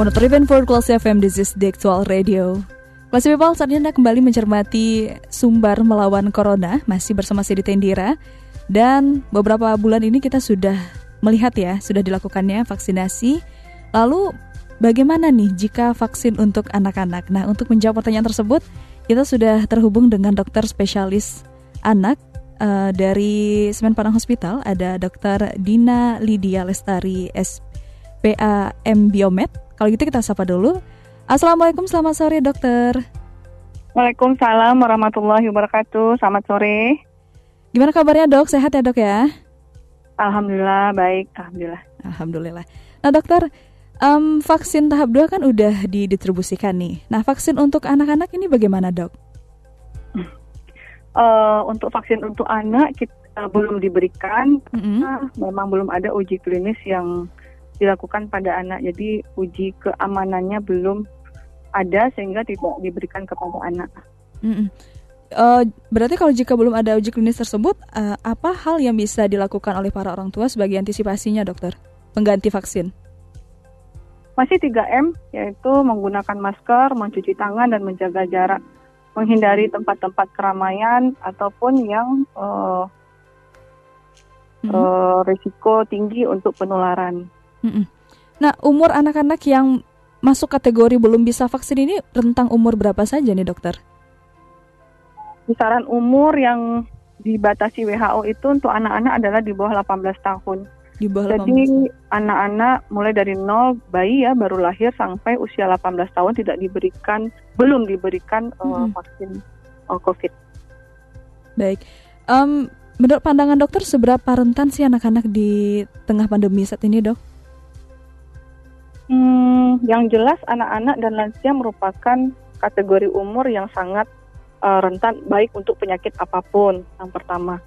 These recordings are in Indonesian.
103.4 Kelas FM, this is the actual radio. Kelas People, saat ini Anda kembali mencermati Sumbar melawan Corona, masih bersama Sidi Tendira. Dan beberapa bulan ini kita sudah melihat ya, sudah dilakukannya vaksinasi. Lalu bagaimana nih jika vaksin untuk anak-anak? Nah, untuk menjawab pertanyaan tersebut, kita sudah terhubung dengan dokter spesialis anak uh, dari Semen Padang Hospital, ada dokter Dina Lydia Lestari SPAM Biomed. Kalau gitu kita sapa dulu. Assalamualaikum, selamat sore dokter. Waalaikumsalam warahmatullahi wabarakatuh. Selamat sore. Gimana kabarnya dok? Sehat ya dok ya? Alhamdulillah baik, alhamdulillah. Alhamdulillah. Nah dokter, um, vaksin tahap 2 kan udah didistribusikan nih. Nah vaksin untuk anak-anak ini bagaimana dok? Uh, untuk vaksin untuk anak kita uh, belum diberikan, mm -hmm. uh, memang belum ada uji klinis yang dilakukan pada anak. Jadi uji keamanannya belum ada sehingga tidak diberikan kepada anak. Mm -mm. Uh, berarti kalau jika belum ada uji klinis tersebut, uh, apa hal yang bisa dilakukan oleh para orang tua sebagai antisipasinya, dokter? Pengganti vaksin? Masih 3M, yaitu menggunakan masker, mencuci tangan, dan menjaga jarak. Menghindari tempat-tempat keramaian ataupun yang uh, mm -hmm. uh, risiko tinggi untuk penularan. Nah, umur anak-anak yang masuk kategori belum bisa vaksin ini rentang umur berapa saja nih dokter? Kisaran umur yang dibatasi WHO itu untuk anak-anak adalah di bawah 18 tahun. Di bawah Jadi anak-anak mulai dari nol bayi ya baru lahir sampai usia 18 tahun tidak diberikan belum diberikan uh, vaksin uh, COVID. Baik. Um, menurut pandangan dokter seberapa rentan sih anak-anak di tengah pandemi saat ini, Dok? Hmm, yang jelas anak-anak dan lansia merupakan kategori umur yang sangat uh, rentan baik untuk penyakit apa pun. Yang pertama,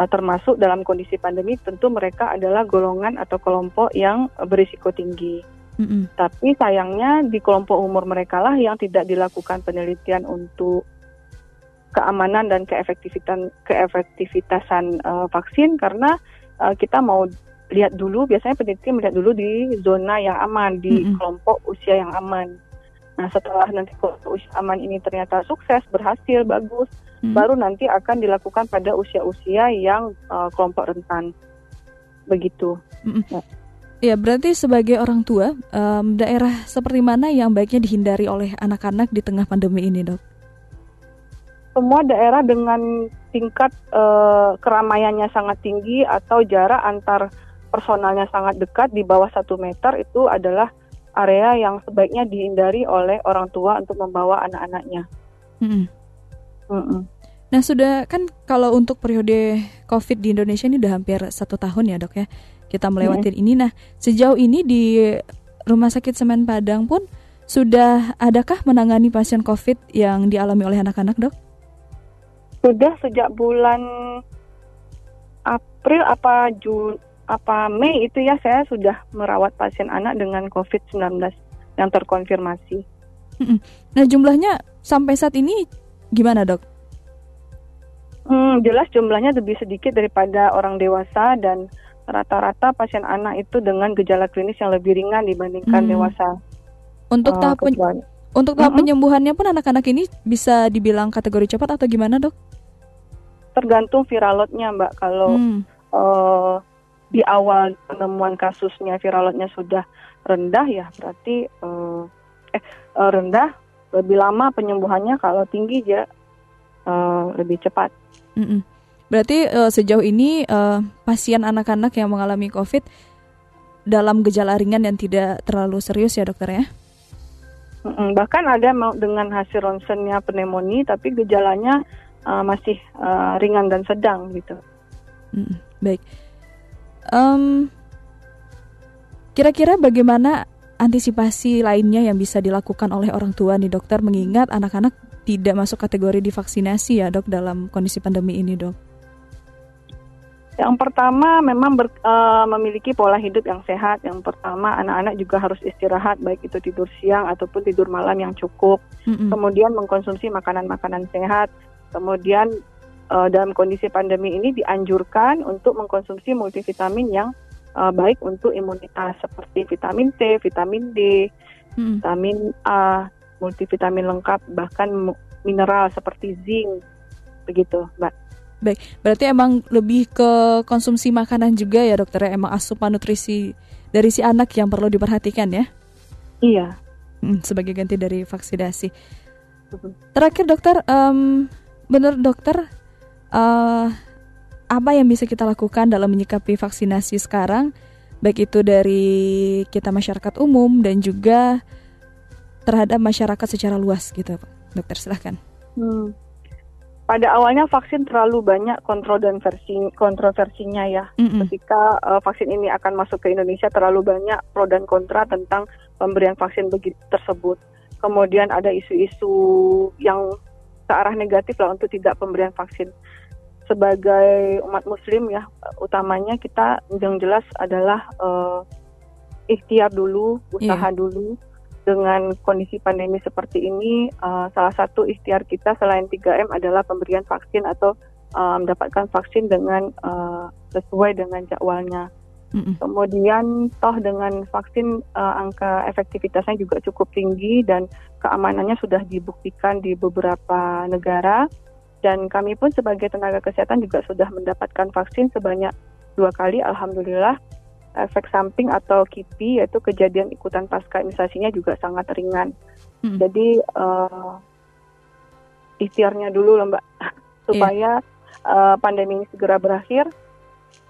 uh, termasuk dalam kondisi pandemi tentu mereka adalah golongan atau kelompok yang berisiko tinggi. Mm-hmm. Tapi sayangnya di kelompok umur mereka lah yang tidak dilakukan penelitian untuk keamanan dan keefektivitasan keefektivitasan uh, vaksin karena uh, kita mau lihat dulu biasanya peneliti melihat dulu di zona yang aman di mm-hmm. kelompok usia yang aman. Nah setelah nanti kelompok usia aman ini ternyata sukses berhasil bagus, mm-hmm. baru nanti akan dilakukan pada usia-usia yang uh, kelompok rentan. Begitu. Mm-hmm. Ya. Ya, berarti sebagai orang tua, um, daerah seperti mana yang baiknya dihindari oleh anak-anak di tengah pandemi ini, dok? Semua daerah dengan tingkat uh, keramaiannya sangat tinggi atau jarak antar personalnya sangat dekat di bawah satu meter itu adalah area yang sebaiknya dihindari oleh orang tua untuk membawa anak-anaknya. Mm -mm. Nah sudah kan kalau untuk periode COVID di Indonesia ini udah hampir satu tahun ya dok ya kita melewati mm ini. Nah sejauh ini di Rumah Sakit Semen Padang pun sudah adakah menangani pasien COVID yang dialami oleh anak-anak dok? Sudah sejak bulan April apa Jun apa Mei itu ya saya sudah merawat pasien anak dengan COVID-19 yang terkonfirmasi. Nah jumlahnya sampai saat ini gimana dok? Hmm, jelas jumlahnya lebih sedikit daripada orang dewasa dan rata-rata pasien anak itu dengan gejala klinis yang lebih ringan dibandingkan hmm. dewasa. Untuk uh, tahap pen- untuk tahap uh-huh. penyembuhannya pun anak-anak ini bisa dibilang kategori cepat atau gimana dok? Tergantung viral loadnya mbak. Kalau hmm. uh, di awal penemuan kasusnya viral loadnya sudah rendah ya berarti uh, eh uh, rendah lebih lama penyembuhannya kalau tinggi ya uh, lebih cepat. Mm -mm. Berarti uh, sejauh ini uh, pasien anak-anak yang mengalami COVID dalam gejala ringan dan tidak terlalu serius ya dokter ya? Mm -mm. Bahkan ada dengan hasil ronsennya pneumonia tapi gejalanya uh, masih uh, ringan dan sedang gitu. Mm, baik. Um, kira-kira bagaimana antisipasi lainnya yang bisa dilakukan oleh orang tua nih dokter mengingat anak-anak tidak masuk kategori divaksinasi ya dok dalam kondisi pandemi ini dok? Yang pertama memang ber, uh, memiliki pola hidup yang sehat. Yang pertama anak-anak juga harus istirahat baik itu tidur siang ataupun tidur malam yang cukup. Mm-hmm. Kemudian mengkonsumsi makanan-makanan sehat. Kemudian uh, dalam kondisi pandemi ini dianjurkan untuk mengkonsumsi multivitamin yang uh, baik untuk imunitas seperti vitamin C, vitamin D, mm. vitamin A, multivitamin lengkap bahkan mineral seperti zinc. Begitu, Mbak. Baik, berarti emang lebih ke konsumsi makanan juga ya dokter ya, emang asupan nutrisi dari si anak yang perlu diperhatikan ya? Iya. Hmm, sebagai ganti dari vaksinasi. Terakhir dokter, um, benar dokter, uh, apa yang bisa kita lakukan dalam menyikapi vaksinasi sekarang, baik itu dari kita masyarakat umum dan juga terhadap masyarakat secara luas gitu, dokter silahkan. Hmm pada awalnya vaksin terlalu banyak kontrol dan versi kontroversinya ya. Mm-hmm. Ketika uh, vaksin ini akan masuk ke Indonesia terlalu banyak pro dan kontra tentang pemberian vaksin begitu tersebut. Kemudian ada isu-isu yang ke arah negatif lah untuk tidak pemberian vaksin. Sebagai umat Muslim ya, utamanya kita yang jelas adalah uh, ikhtiar dulu, usaha yeah. dulu dengan kondisi pandemi seperti ini, uh, salah satu ikhtiar kita selain 3M adalah pemberian vaksin atau uh, mendapatkan vaksin dengan uh, sesuai dengan jadwalnya. Mm-hmm. Kemudian toh dengan vaksin uh, angka efektivitasnya juga cukup tinggi dan keamanannya sudah dibuktikan di beberapa negara dan kami pun sebagai tenaga kesehatan juga sudah mendapatkan vaksin sebanyak dua kali alhamdulillah efek samping atau KIPI yaitu kejadian ikutan pasca imunisasinya juga sangat ringan. Hmm. Jadi uh, ikhtiarnya dulu loh Mbak supaya yeah. uh, pandemi ini segera berakhir.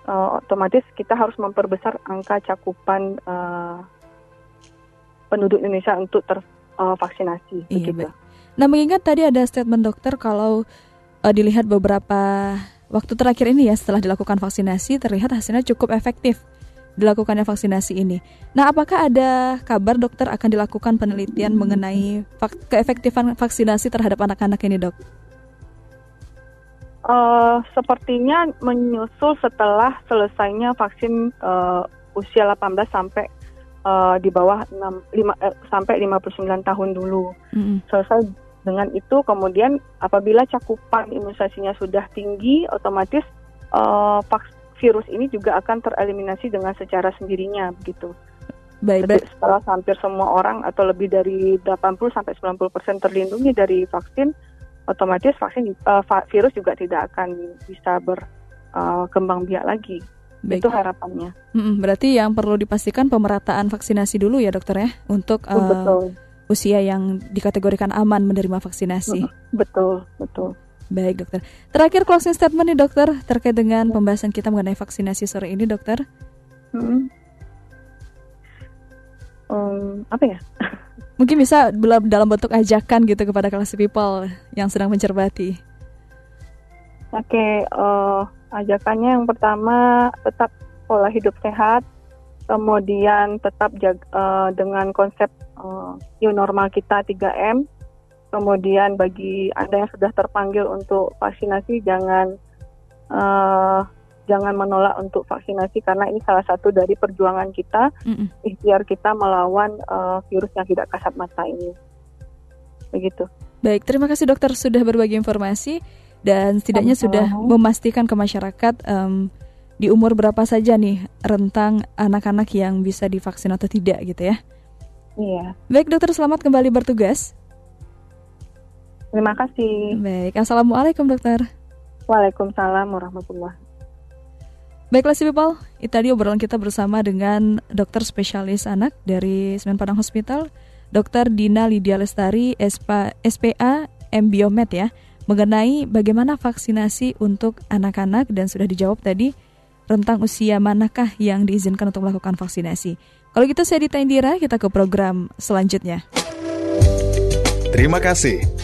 Uh, otomatis kita harus memperbesar angka cakupan uh, penduduk Indonesia untuk tervaksinasi. Uh, iya, begitu. Nah mengingat tadi ada statement dokter kalau uh, dilihat beberapa waktu terakhir ini ya setelah dilakukan vaksinasi terlihat hasilnya cukup efektif dilakukannya vaksinasi ini. Nah, apakah ada kabar dokter akan dilakukan penelitian mengenai keefektifan vaksinasi terhadap anak-anak ini, dok? Uh, sepertinya menyusul setelah selesainya vaksin uh, usia 18 sampai uh, di bawah 6, 5, eh, sampai 59 tahun dulu. Mm -hmm. Selesai dengan itu, kemudian apabila cakupan imunisasinya sudah tinggi, otomatis uh, virus ini juga akan tereliminasi dengan secara sendirinya begitu. Baik, baik. Setelah hampir semua orang atau lebih dari 80 sampai 90 persen terlindungi dari vaksin, otomatis vaksin uh, virus juga tidak akan bisa berkembang uh, biak lagi. Baik. Itu harapannya. Mm-mm, berarti yang perlu dipastikan pemerataan vaksinasi dulu ya dokter ya untuk uh, betul. usia yang dikategorikan aman menerima vaksinasi. Betul, betul. Baik dokter. Terakhir closing statement nih dokter terkait dengan pembahasan kita mengenai vaksinasi sore ini dokter. Hmm. Um, apa ya? Mungkin bisa dalam bentuk ajakan gitu kepada kelas people yang sedang mencermati. Oke, okay, uh, eh, ajakannya yang pertama tetap pola hidup sehat, kemudian tetap jaga, uh, dengan konsep uh, new normal kita 3M, Kemudian bagi Anda yang sudah terpanggil untuk vaksinasi jangan uh, jangan menolak untuk vaksinasi karena ini salah satu dari perjuangan kita, mm ikhtiar kita melawan uh, virus yang tidak kasat mata ini. Begitu. Baik, terima kasih dokter sudah berbagi informasi dan setidaknya sudah memastikan ke masyarakat um, di umur berapa saja nih rentang anak-anak yang bisa divaksin atau tidak gitu ya. Iya. Baik dokter, selamat kembali bertugas. Terima kasih. Baik, Assalamualaikum dokter. Waalaikumsalam warahmatullahi Baiklah si people, itu tadi obrolan kita bersama dengan dokter spesialis anak dari Semen Padang Hospital, Dokter Dina Lydia Lestari, SPA, SPA M Biomed ya, mengenai bagaimana vaksinasi untuk anak-anak dan sudah dijawab tadi rentang usia manakah yang diizinkan untuk melakukan vaksinasi. Kalau gitu saya Dita Indira, kita ke program selanjutnya. Terima kasih.